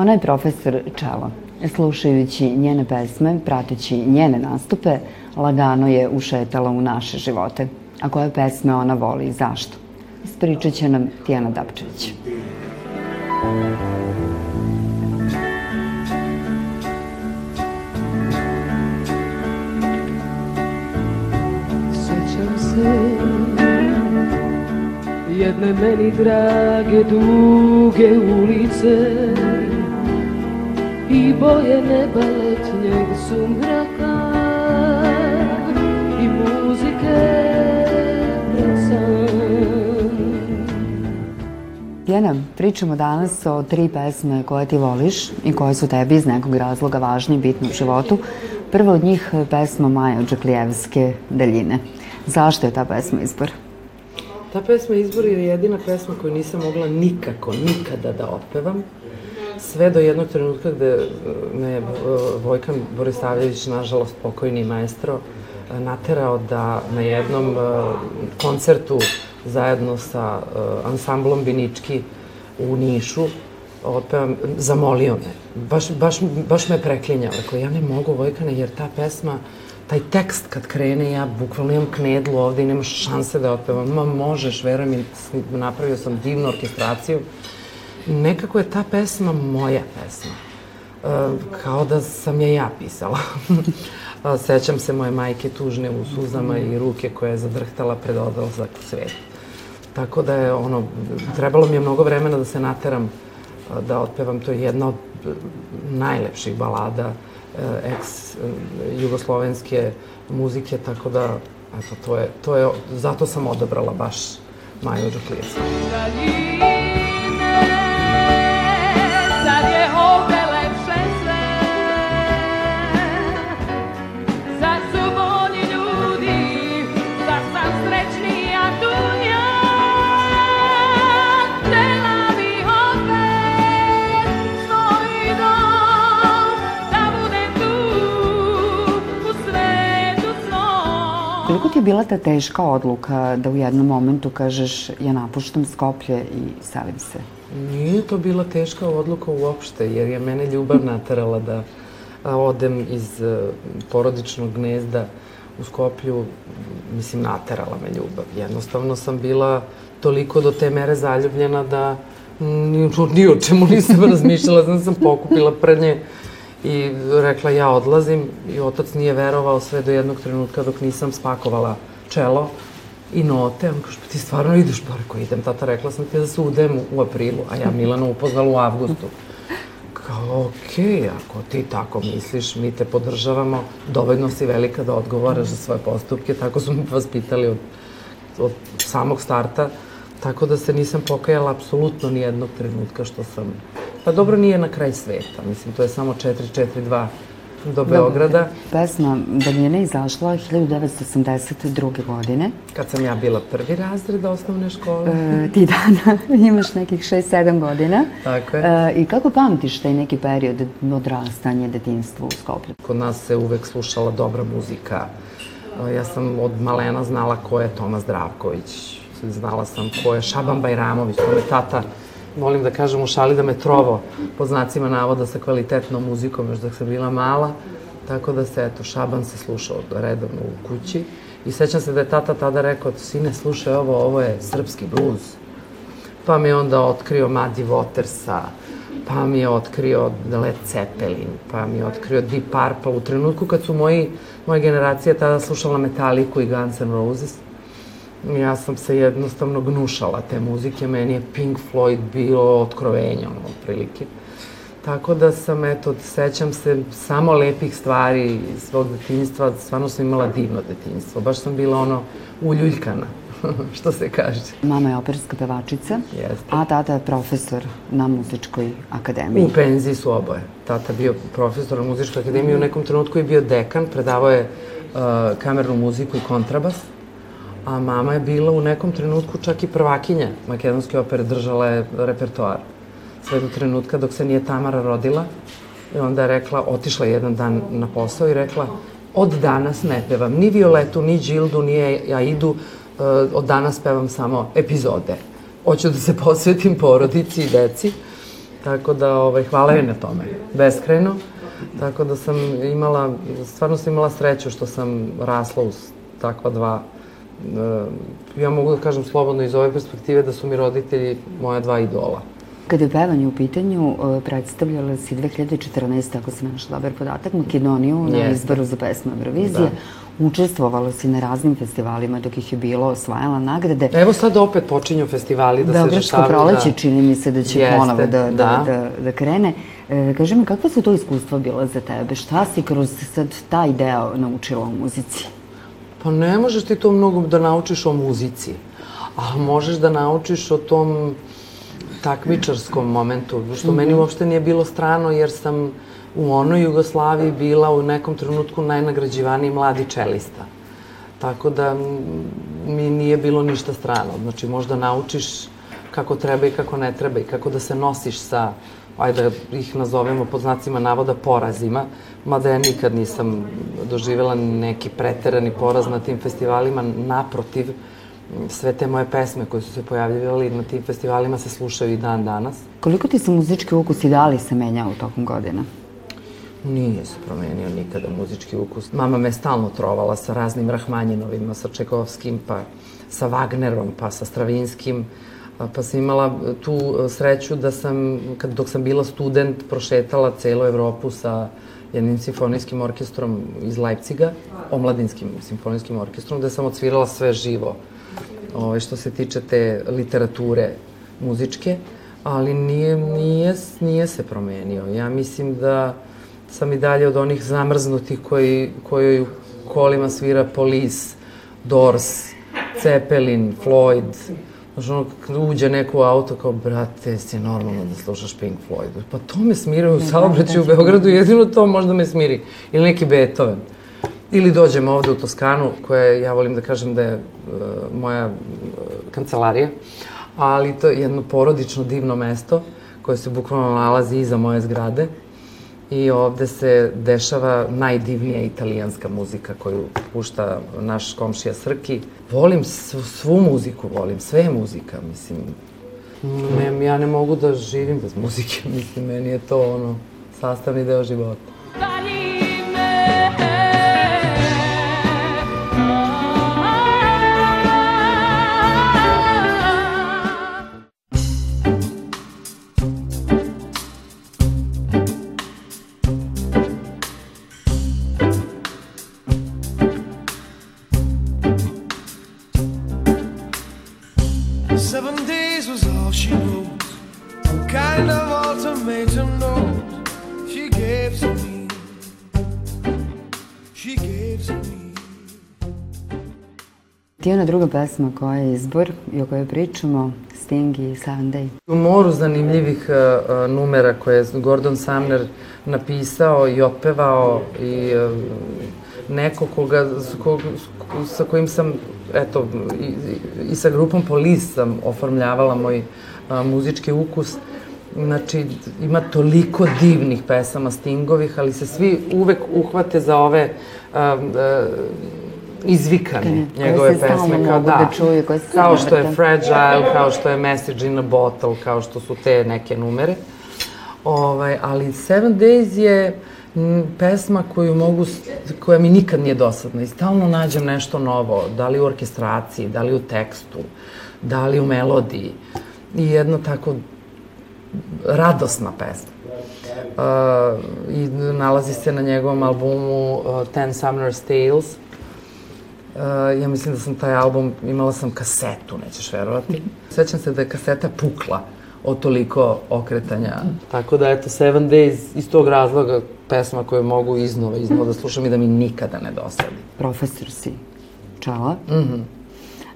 Ona je profesor Čelo. Slušajući njene pesme, prateći njene nastupe, lagano je ušetala u naše živote. A koje pesme ona voli i zašto? Ispričat će nam Tijana Dapčević. Sećam se jedne meni drage duge ulice i boje neba letnjeg sumraka i muzike. Tijana, pričamo danas o tri pesme koje ti voliš i koje su tebi iz nekog razloga važne i bitne u životu. Prva od njih je pesma Maja Džaklijevske Daljine. Zašto je ta pesma izbor? Ta pesma Izbor je jedina pesma koju nisam mogla nikako, nikada da otpevam. Sve do jednog trenutka gde me je Vojkan Borisavljević, nažalost pokojni maestro, naterao da na jednom koncertu zajedno sa ansamblom Binički u Nišu otpevam, zamolio me. Baš, baš, baš me preklinjao. Rekao, ja ne mogu Vojkane, jer ta pesma taj tekst kad krene, ja bukvalno imam knedlu ovde i nemaš šanse da otpevam. Ma možeš, veruj mi, napravio sam divnu orkestraciju. Nekako je ta pesma moja pesma. E, kao da sam je ja pisala. Sećam se moje majke tužne u suzama i ruke koja je zadrhtala pred odlazak u svet. Tako da je ono, trebalo mi je mnogo vremena da se nateram da otpevam. To je jedna od najlepših balada ex jugoslovenske muzike, tako da eto, to je, to je, zato sam odabrala baš Maju Đuklijevsku. Bila ta teška odluka da u jednom momentu kažeš ja napuštam Skoplje i selim se? Nije to bila teška odluka uopšte, jer je mene ljubav naterala da odem iz a, porodičnog gnezda u Skoplju, mislim, naterala me ljubav. Jednostavno sam bila toliko do te mere zaljubljena da ni, ni o čemu nisam razmišljala, znam da sam pokupila prednje i rekla ja odlazim i otac nije verovao sve do jednog trenutka dok nisam spakovala čelo i note, on kaže, pa ti stvarno ideš, pa rekao, idem, tata, rekla sam ti da se udem u aprilu, a ja Milanu upoznala u avgustu. Kao, okej, okay, ako ti tako misliš, mi te podržavamo, dovoljno si velika da odgovaraš za svoje postupke, tako su me vas pitali od, od samog starta, tako da se nisam pokajala apsolutno ni jednog trenutka što sam, pa dobro nije na kraj sveta, mislim, to je samo 4-4-2 do Beograda. Pesma je izašla 1982. godine. Kad sam ja bila prvi razred osnovne škole. E, ti dana imaš nekih 6-7 godina. Tako je. E, I kako pamtiš taj neki period odrastanja, detinstva u Skoplju? Kod nas se uvek slušala dobra muzika. E, ja sam od malena znala ko je Toma Zdravković. Znala sam ko je Šaban Bajramović, ko je tata volim da kažem u šali da me trovo po znacima navoda sa kvalitetnom muzikom još dok sam bila mala. Tako da se, eto, Šaban se slušao redovno u kući. I sećam se da je tata tada rekao, sine, slušaj ovo, ovo je srpski bluz. Pa mi je onda otkrio Muddy Watersa, pa mi je otkrio Led Zeppelin, pa mi je otkrio Deep Purple. U trenutku kad su moji, moja generacija tada slušala Metallica i Guns N' Roses, ja sam se jednostavno gnušala te muzike, meni je Pink Floyd bilo otkrovenje, ono, otprilike. Tako da sam, eto, sećam se samo lepih stvari iz svog detinjstva, stvarno sam imala divno detinjstvo, baš sam bila ono uljuljkana, što se kaže. Mama je operska pevačica, Jeste. a tata je profesor na muzičkoj akademiji. U penziji su oboje. Tata bio profesor na muzičkoj akademiji, u nekom trenutku je bio dekan, predavao je uh, kamernu muziku i kontrabas a mama je bila u nekom trenutku čak i prvakinja makedonske opere, držala je repertoar. Sve do trenutka dok se nije Tamara rodila i onda je rekla, otišla jedan dan na posao i rekla, od danas ne pevam ni Violetu, ni Đildu, ni Aidu, od danas pevam samo epizode. hoću da se posvetim porodici i deci. Tako da, ovaj, hvala joj na tome, beskrajno. Tako da sam imala, stvarno sam imala sreću što sam rasla uz takva dva ja mogu da kažem slobodno iz ove perspektive da su mi roditelji moja dva idola. Kada je pevanje u pitanju, e, predstavljala si 2014. ako se naš dobar podatak, Makedoniju na izboru za pesmu Eurovizije. Da. Učestvovala si na raznim festivalima dok ih je bilo, osvajala nagrade. Evo sad opet počinju festivali da se Beogradsko rešavaju. proleće čini mi se da će Jeste, ponovo da, da, da. da, da krene. E, kaži mi, kakva su to iskustva bila za tebe? Šta si kroz sad taj deo naučila u muzici? Pa ne možeš ti to mnogo da naučiš o muzici, a možeš da naučiš o tom takmičarskom momentu, što meni uopšte nije bilo strano jer sam u onoj Jugoslaviji bila u nekom trenutku najnagrađivaniji mladi čelista. Tako da mi nije bilo ništa strano. Znači, možda naučiš kako treba i kako ne treba i kako da se nosiš sa, ajde da ih nazovemo pod znacima navoda, porazima. Mada ja nikad nisam doživjela neki preterani poraz na tim festivalima. Naprotiv, sve te moje pesme koje su se pojavljivali na tim festivalima se slušaju i dan danas. Koliko ti se muzički ukus i da li se menjao tokom godina? Nije se promenio nikada muzički ukus. Mama me stalno trovala sa raznim Rahmanjinovima, sa Čekovskim, pa sa Wagnerom, pa sa Stravinskim. A, Pa sam imala tu e, sreću da sam, kad, dok sam bila student, prošetala celu Evropu sa jednim simfonijskim orkestrom iz Leipciga, omladinskim simfonijskim orkestrom, gde sam odsvirala sve živo ove, što se tiče te literature muzičke, ali nije, nije, nije se promenio. Ja mislim da sam i dalje od onih zamrznutih koji, koji u kolima svira Police, Doors, Zeppelin, Floyd. Znaš, ono, kad uđe neko u auto kao, brate, si normalno da slušaš Pink Floyd. Pa to me smira u saobraćaju u Beogradu, jedino to možda me smiri. Ili neki Beethoven. Ili dođem ovde u Toskanu, koja je, ja volim da kažem da je uh, moja uh, kancelarija, ali to je jedno porodično divno mesto koje se bukvalno nalazi iza moje zgrade. I ovde se dešava najdivnija italijanska muzika koju pušta naš komšija Srki. Volim svu, svu muziku, volim, sve je muzika, mislim. Ne, ja ne mogu da živim bez muzike, mislim, meni je to ono, sastavni deo života. Vali pesma koja je izbor i o kojoj pričamo, Sting i Seven Day. U moru zanimljivih uh, numera koje je Gordon Sumner napisao i otpevao i uh, neko koga, kog, sa kojim sam, eto, i, i, sa grupom Police sam oformljavala moj muzički ukus. Znači, ima toliko divnih pesama Stingovih, ali se svi uvek uhvate za ove izvikane njegove pesme. mogu da čuju, koje se kao što je vrte. Fragile, kao što je Message in a Bottle, kao što su te neke numere. Ovaj, ali Seven Days je pesma koju mogu, koja mi nikad nije dosadna i stalno nađem nešto novo, da li u orkestraciji, da li u tekstu, da li u melodiji. I jedno tako radosna pesma. Uh, I nalazi se na njegovom albumu uh, Ten Summer's Tales. Ja mislim da sam taj album, imala sam kasetu, nećeš verovati. Sećam se da je kaseta pukla od toliko okretanja. Tako da, eto, Seven Days, iz tog razloga, pesma koju mogu iznova, iznova da slušam i da mi nikada ne dosadi. Profesor si čala. Mm -hmm.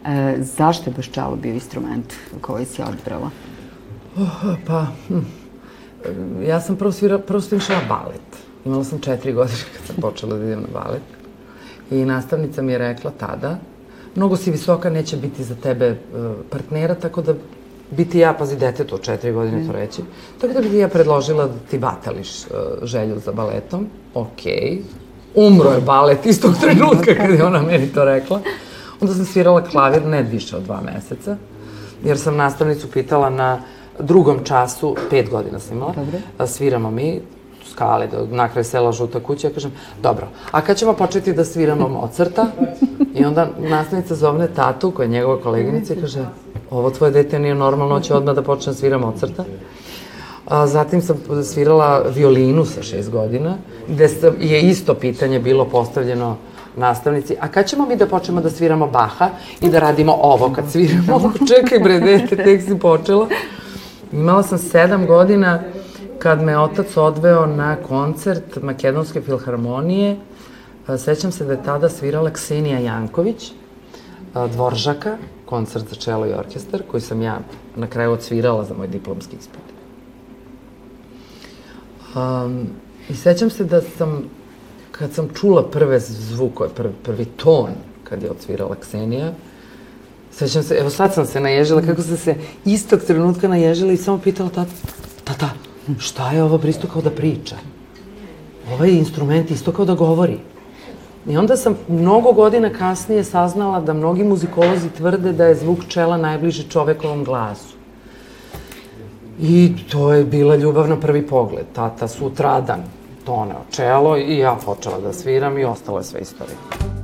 e, zašto je baš čalo bio instrument koji si odbrala? Pa, hm, ja sam prvo svira, prvo sam išla balet. Imala sam četiri godine kad sam počela da idem na balet. I nastavnica mi je rekla tada, mnogo si visoka, neće biti za tebe uh, partnera, tako da bi ti ja, pazi, detetu od četiri godine to reći, tako da bi ja predložila da ti batališ uh, želju za baletom. Okej. Umro je balet istog trenutka kad je ona meni to rekla. Onda sam svirala klavir ne više od dva meseca. jer sam nastavnicu pitala na drugom času, pet godina sam imala, Dobro. a sviramo mi, skale, do, na kraj sela žuta kuća, ja kažem, dobro, a kad ćemo početi da sviramo Mozarta? I onda nastavnica zovne tatu, koja je njegova koleginica, i kaže, ovo tvoje dete nije normalno, će odmah da počne da svira Mozarta. A, zatim sam svirala violinu sa šest godina, gde sam, je isto pitanje bilo postavljeno nastavnici, a kad ćemo mi da počnemo da sviramo Baha i da radimo ovo kad sviramo? Čekaj bre, dete, tek si počela. Imala sam sedam godina kad me otac odveo na koncert Makedonske filharmonije. Sećam se da je tada svirala Ksenija Janković, Dvoržaka, koncert za čelo i orkestar, koji sam ja na kraju odsvirala za moj diplomski ispit. Um, I sećam se da sam, kad sam čula prve zvukove, prvi, prvi ton, kad je odsvirala Ksenija, sećam se, evo sad sam se naježila, kako sam se istog trenutka naježila i samo pitala tata, tata, šta je ovo pristo kao da priča? Ovaj instrument isto kao da govori. I onda sam mnogo godina kasnije saznala da mnogi muzikolozi tvrde da je zvuk čela najbliži čovekovom glasu. I to je bila ljubav na prvi pogled. Tata sutradan toneo čelo i ja počela da sviram i ostalo je sve istorija.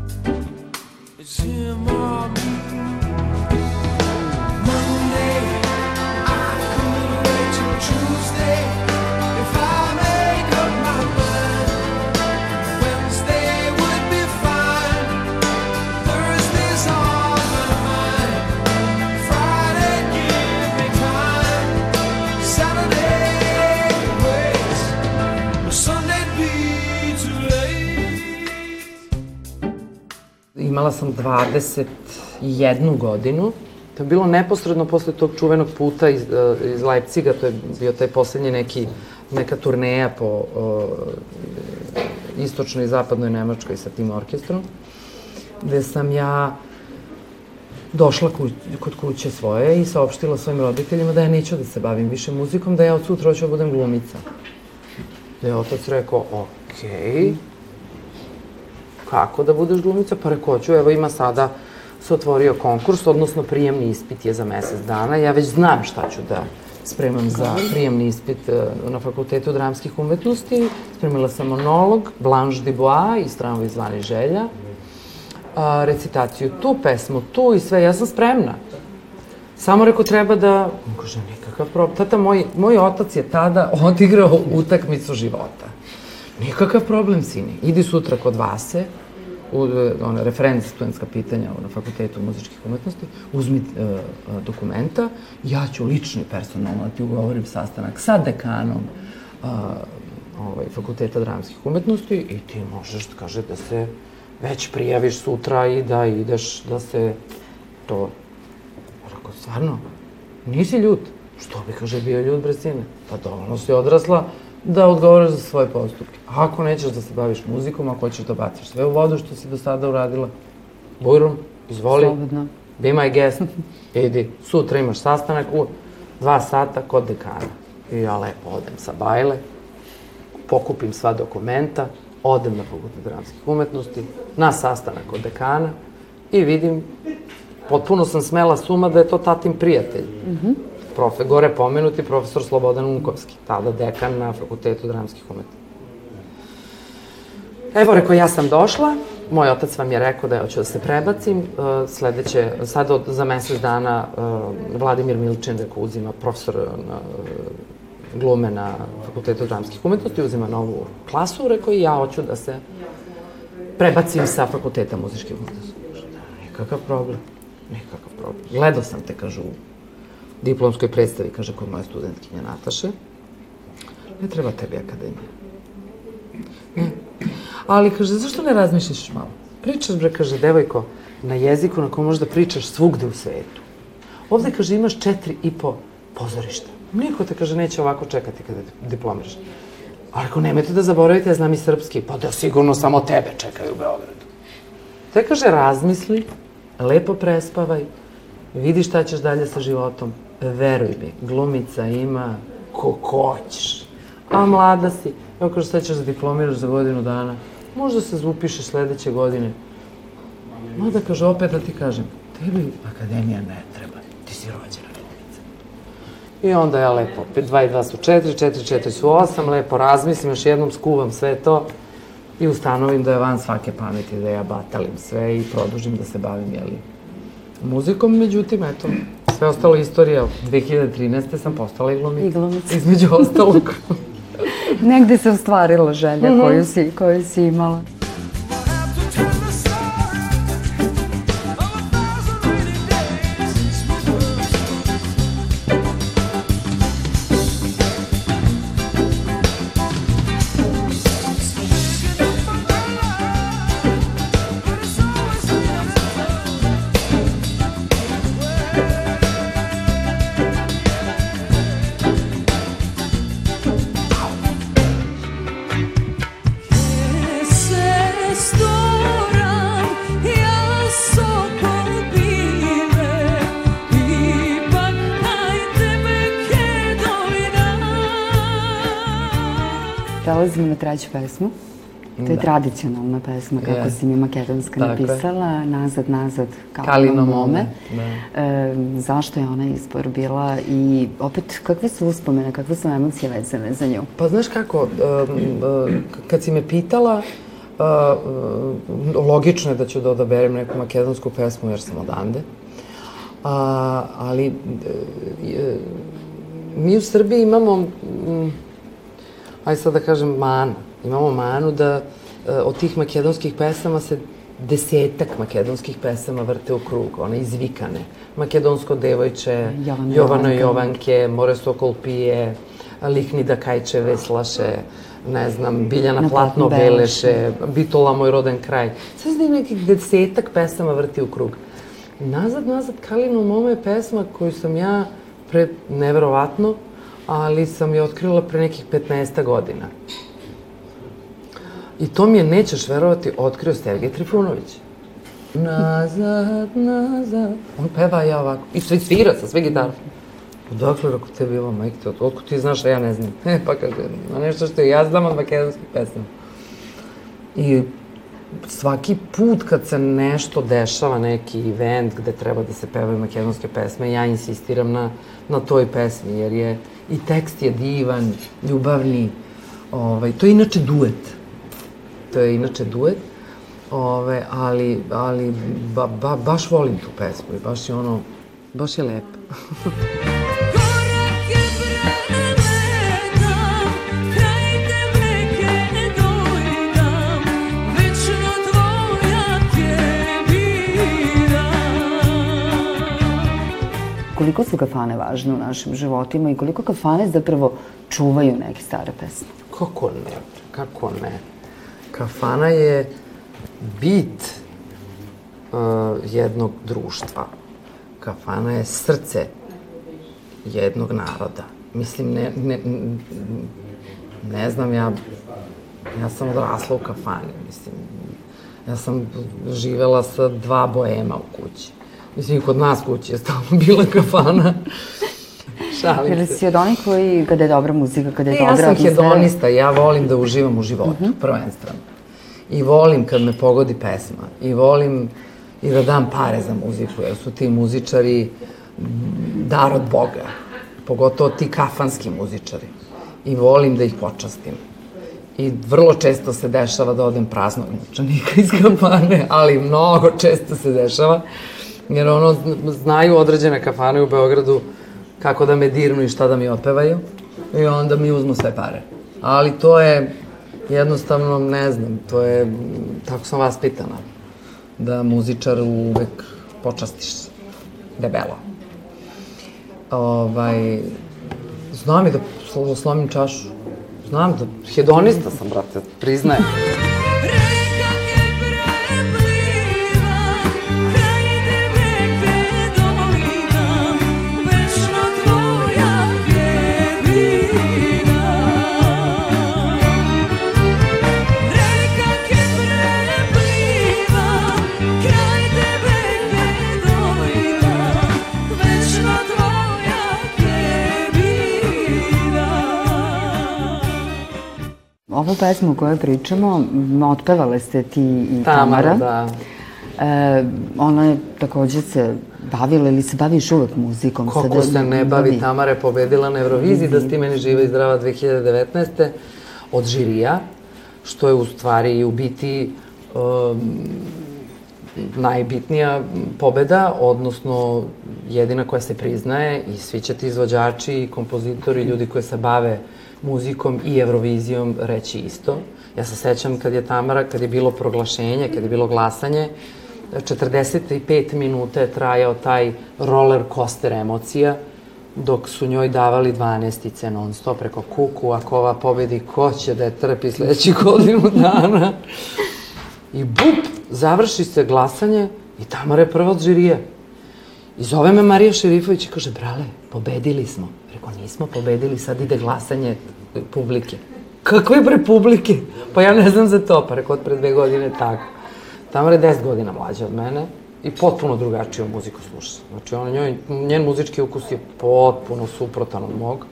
Imala sam 21 godinu. To je bilo neposredno posle tog čuvenog puta iz, eh, iz Leipciga, to je bio taj poslednji neki, neka turneja po uh, istočnoj i zapadnoj Nemačkoj sa tim orkestrom, gde sam ja došla ku, kod kuće svoje i saopštila svojim roditeljima da ja neću da se bavim više muzikom, da ja od sutra hoću da budem glumica. Da je otac rekao, okej, kako da budeš glumica? Pa rekao, ću, evo ima sada se otvorio konkurs, odnosno prijemni ispit je za mesec dana. Ja već znam šta ću da spremam za prijemni ispit e, na Fakultetu dramskih umetnosti. Spremila sam monolog, Blanche de Bois i stranovi zvani želja, a, recitaciju tu, pesmu tu i sve. Ja sam spremna. Samo rekao treba da, on kaže, nikakav problem. Tata, moj, moj otac je tada odigrao utakmicu života. Nikakav problem, sini. Idi sutra kod Vase, u, ona, referent studentska pitanja na Fakultetu muzičkih umetnosti, uzmi e, e, dokumenta, ja ću lično i personalno da ti ugovorim sastanak sa dekanom a, ovaj, Fakulteta dramskih umetnosti i ti možeš, kaže, da se već prijaviš sutra i da ideš da se to... Rekao, stvarno, nisi ljut? Što bi, kaže, bio ljut, bre, sine? Pa dovoljno si odrasla da odgovaraš za svoje postupke. A ako nećeš da se baviš muzikom, ako hoćeš da baciš sve u vodu što si do sada uradila, bujrum, izvoli, Slobodno. be my guest, idi, sutra imaš sastanak u dva sata kod dekana. I ja lepo odem sa bajle, pokupim sva dokumenta, odem na fakultet dramskih umetnosti, na sastanak kod dekana i vidim, potpuno sam smela suma da je to tatin prijatelj. Profe, gore pomenuti profesor Slobodan Unkovski, tada dekan na fakultetu dramskih umetnosti. Evo, rekao, ja sam došla, moj otac vam je rekao da ja hoću da se prebacim, uh, sledeće, sad od, za mesec dana uh, Vladimir Milčin, rekao, uzima profesor na, glume na fakultetu dramskih umetnosti, uzima novu klasu, rekao, i ja hoću da se prebacim sa fakulteta muzičkih umetnosti. Nikakav problem, nikakav problem. Gledao sam te, kažu, diplomskoj predstavi, kaže, kod moje studentkinje Nataše. Ne treba tebi akademija. Ne. Ali, kaže, zašto ne razmišljaš malo? Pričaš, bre, kaže, devojko, na jeziku na kom možeš da pričaš svugde u svetu. Ovde, kaže, imaš četiri i po pozorišta. Niko te, kaže, neće ovako čekati kada diplomiraš. Ali ako nemojte da zaboravite, ja znam i srpski, pa da sigurno samo tebe čekaju u Beogradu. Te kaže, razmisli, lepo prespavaj, vidi šta ćeš dalje sa životom. Veruj mi, glumica ima ko hoćeš. A mlada si, evo kaže, sad ćeš da diplomiraš za godinu dana. Možda se upišeš sledeće godine. Mada kaže, opet da ti kažem, tebi akademija ne treba, ti si rođena. I onda ja lepo, 2 i 2 su 4, 4, 4 su 8, lepo razmislim, još jednom skuvam sve to i ustanovim da je van svake pameti, da ja batalim sve i produžim da se bavim, jeli, muzikom. Međutim, eto, sve ostalo istorija. 2013. sam postala i glumica. I glumica. Između ostalog. Negde se ostvarila želja koju, si, koju si imala. Prelazimo na treću pesmu. To je tradicionalna pesma, kako Je. si mi makedonska Tako je. napisala, Nazad, nazad, Kalino, mome. mome, E, zašto je ona izbor bila i opet kakve su uspomene, kakve su emocije vezane za nju? Pa znaš kako, kad si me pitala, uh, logično je da ću da odaberem neku makedonsku pesmu jer sam odande. A, ali uh, je- mi u Srbiji imamo, aj sad da kažem, manu. Imamo manu da uh, od tih makedonskih pesama se desetak makedonskih pesama vrte u krug, one izvikane. Makedonsko devojče, Jovana Jovano Jovanka. Jovanke, More Sokol pije, Lihni da kajče veslaše, ne znam, Biljana Na platno platno beleše, Bitola moj roden kraj. Sve znam nekih desetak pesama vrti u krug. Nazad, nazad, Kalinu mome je pesma koju sam ja pre, neverovatno, ali sam je otkrila pre nekih 15 godina. I to mi je, nećeš verovati, otkrio Sergej Trifunović. Nazad, nazad. On peva, ja ovako. I sve svira sa sve gitara. Odakle, rako te bilo, majke, te, otkud ti znaš, a ja ne znam. E, pa kaže, ma nešto što ja znam od makedonskih pesama. I svaki put kad se nešto dešava, neki event gde treba da se pevaju makedonske pesme, ja insistiram na, na toj pesmi, jer je i tekst je divan, ljubavni. Ovaj, to je inače duet. To je inače duet. Ove, ali, ali ba, ba, baš volim tu pesmu i baš je ono, baš je lepa. Koliko su kafane važne u našim životima i koliko kafane zapravo čuvaju neke stare pesme? Kako ne, kako ne. Kafana je bit uh, jednog društva. Kafana je srce jednog naroda. Mislim, ne, ne, ne znam, ja, ja sam odrasla u kafani, mislim. Ja sam živela sa dva boema u kući. Mislim, kod nas kući je stalno bila kafana. Šalim se. si od onih koji, kada je dobra muzika, kada je E, dobra ja sam atmosfera- hedonista, ja volim da uživam u životu, prvenstveno. I volim kad me pogodi pesma. I volim i da dam pare za muziku, jer su ti muzičari dar od Boga. Pogotovo ti kafanski muzičari. I volim da ih počastim. I vrlo često se dešava da odem praznog novčanika iz kafane, ali mnogo često se dešava, jer ono, znaju određene kafane u Beogradu kako da me dirnu i šta da mi otpevaju i onda mi uzmu sve pare. Ali to je jednostavno, ne znam, to je, tako sam vaspitana, da muzičar uvek počastiš debelo. Ovaj, znam i da slo- slomim čašu. Znam da, hedonista sam, brate, priznajem. Ovu pesmu o kojoj pričamo, otpevale ste ti i Tamara, Tamara. da. E, ona je takođe se bavila ili se baviš uvek muzikom? Kako Sada se ne bavi, Tamara je pobedila na Euroviziji, da si ti meni živa i zdrava 2019. od žirija, što je u stvari u biti um, najbitnija pobeda, odnosno jedina koja se priznaje i svi će ti izvođači i kompozitori, ljudi koji se bave muzikom i Eurovizijom reći isto. Ja se sećam kad je Tamara, kad je bilo proglašenje, kad je bilo glasanje, 45 minuta je trajao taj roller coaster emocija, dok su njoj davali 12 non stop preko kuku, ako ova pobedi, ko će da je trpi sledećih godinu dana. I bup, završi se glasanje i Tamara je prva od žirije. I zove me Marija Šerifović i kaže, brale, pobedili smo. Rekao, nismo pobedili, sad ide glasanje publike. Kakve bre publike? Pa ja ne znam za to, pa rekao, od pre dve godine tako. Tamara je 10 godina mlađa od mene i potpuno drugačiju muziku sluša. Znači, ona, njoj, njen muzički ukus je potpuno suprotan od mog.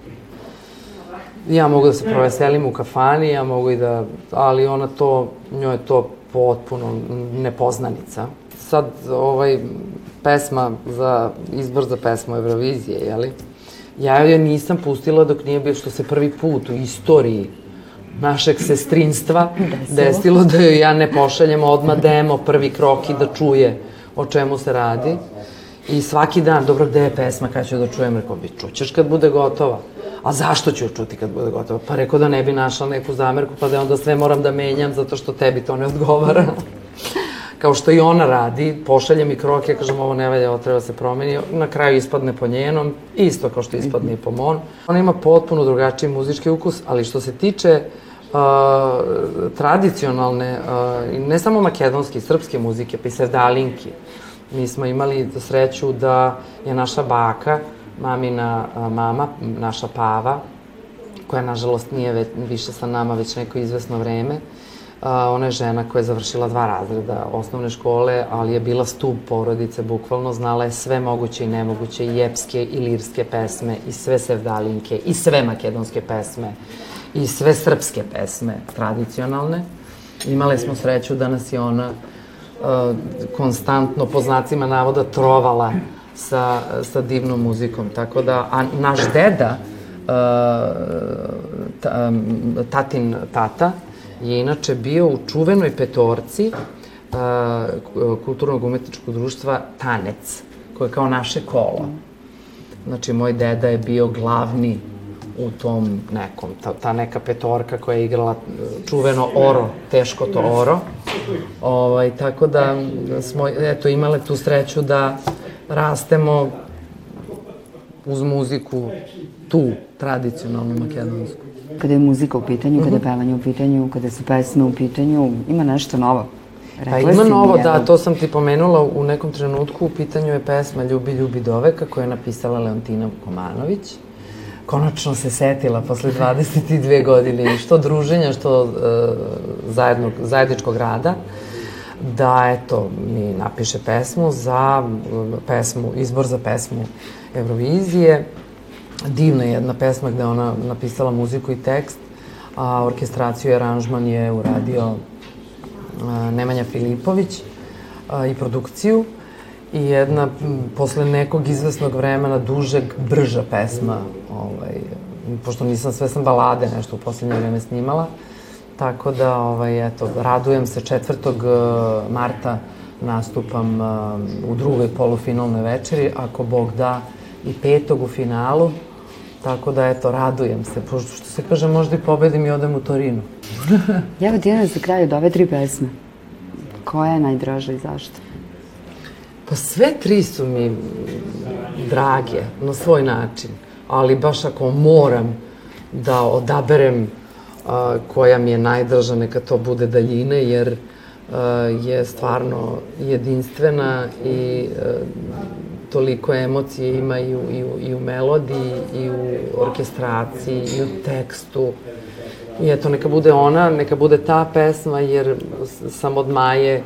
Ja mogu da se proveselim u kafani, ja mogu i da, ali ona to, njoj je to potpuno nepoznanica. Sad, ovaj, pesma za, izbor za pesmu Eurovizije, jeli? Ja joj nisam pustila dok nije bio što se prvi put u istoriji našeg sestrinstva desilo da joj ja ne pošaljem odmah demo, prvi krok i da čuje o čemu se radi. I svaki dan, dobro, gde je pesma, kada ću da čujem? Rekao bi, čućeš kad bude gotova. A zašto ću čuti kad bude gotova? Pa rekao da ne bi našla neku zamerku, pa da onda sve moram da menjam zato što tebi to ne odgovara. Kao što i ona radi, pošalje mi kroke, kažem ovo ne valja, ovo treba se promeni, na kraju ispadne po njenom, isto kao što ispadne i po mon. Ona ima potpuno drugačiji muzički ukus, ali što se tiče uh, tradicionalne, uh, ne samo makedonske, srpske muzike, pa i sevdalinki, mi smo imali sreću da je naša baka, mamina uh, mama, naša Pava, koja nažalost nije već, više sa nama već neko izvesno vreme, A, ona je žena koja je završila dva razreda osnovne škole, ali je bila stup porodice, bukvalno znala je sve moguće i nemoguće, i epske i lirske pesme, i sve sevdalinke, i sve makedonske pesme, i sve srpske pesme, tradicionalne. Imale smo sreću da nas je ona uh, konstantno, po znacima navoda, trovala sa, sa divnom muzikom. Tako da, a naš deda, ta, um, tatin tata, je inače bio u čuvenoj petorci kulturnog umetničkog društva Tanec, koje je kao naše kolo. Znači, moj deda je bio glavni u tom nekom, ta, ta neka petorka koja je igrala čuveno oro, teško to oro. Ovaj, tako da smo, eto, imale tu sreću da rastemo uz muziku tu, tradicionalnu makedonsku. Kada je muzika u pitanju, kada je pevanje u pitanju, kada su pesme u pitanju, ima nešto novo. Pa ima novo, da, to sam ti pomenula u nekom trenutku. U pitanju je pesma Ljubi, ljubi doveka koju je napisala Leontina Komanović. Konačno se setila posle 22 godine i što druženja, što uh, zajednog, zajedničkog rada da, eto, mi napiše pesmu za pesmu, izbor za pesmu Eurovizije. Divna je jedna pesma gde ona napisala muziku i tekst, a orkestraciju i aranžman je uradio a, Nemanja Filipović a, i produkciju. I jedna posle nekog izvesnog vremena dužeg, brža pesma, ovaj, pošto nisam sve sam balade nešto u poslednje vreme snimala, tako da, ovaj, eto, radujem se 4. e, marta nastupam a, u drugoj polufinalnoj večeri, ako Bog da i petog u finalu, tako da, eto, radujem se, pošto što se kaže, možda i pobedim i odem u Torinu. Evo ti jedna za kraj od ove tri pesme. Koja je najdraža i zašto? Pa sve tri su mi drage na svoj način, ali baš ako moram da odaberem a, koja mi je najdraža, neka to bude daljine, jer a, je stvarno jedinstvena i a, toliko emocije ima i u, i u, i u melodiji, i u orkestraciji, i u tekstu. I eto, neka bude ona, neka bude ta pesma, jer sam od Maje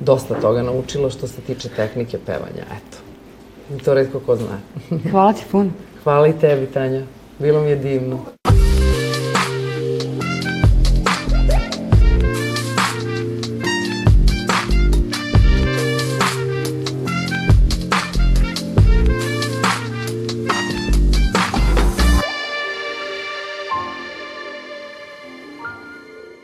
dosta toga naučila što se tiče tehnike pevanja, eto. I to redko ko zna. Hvala ti puno. Hvala i tebi, Tanja. Bilo mi je divno.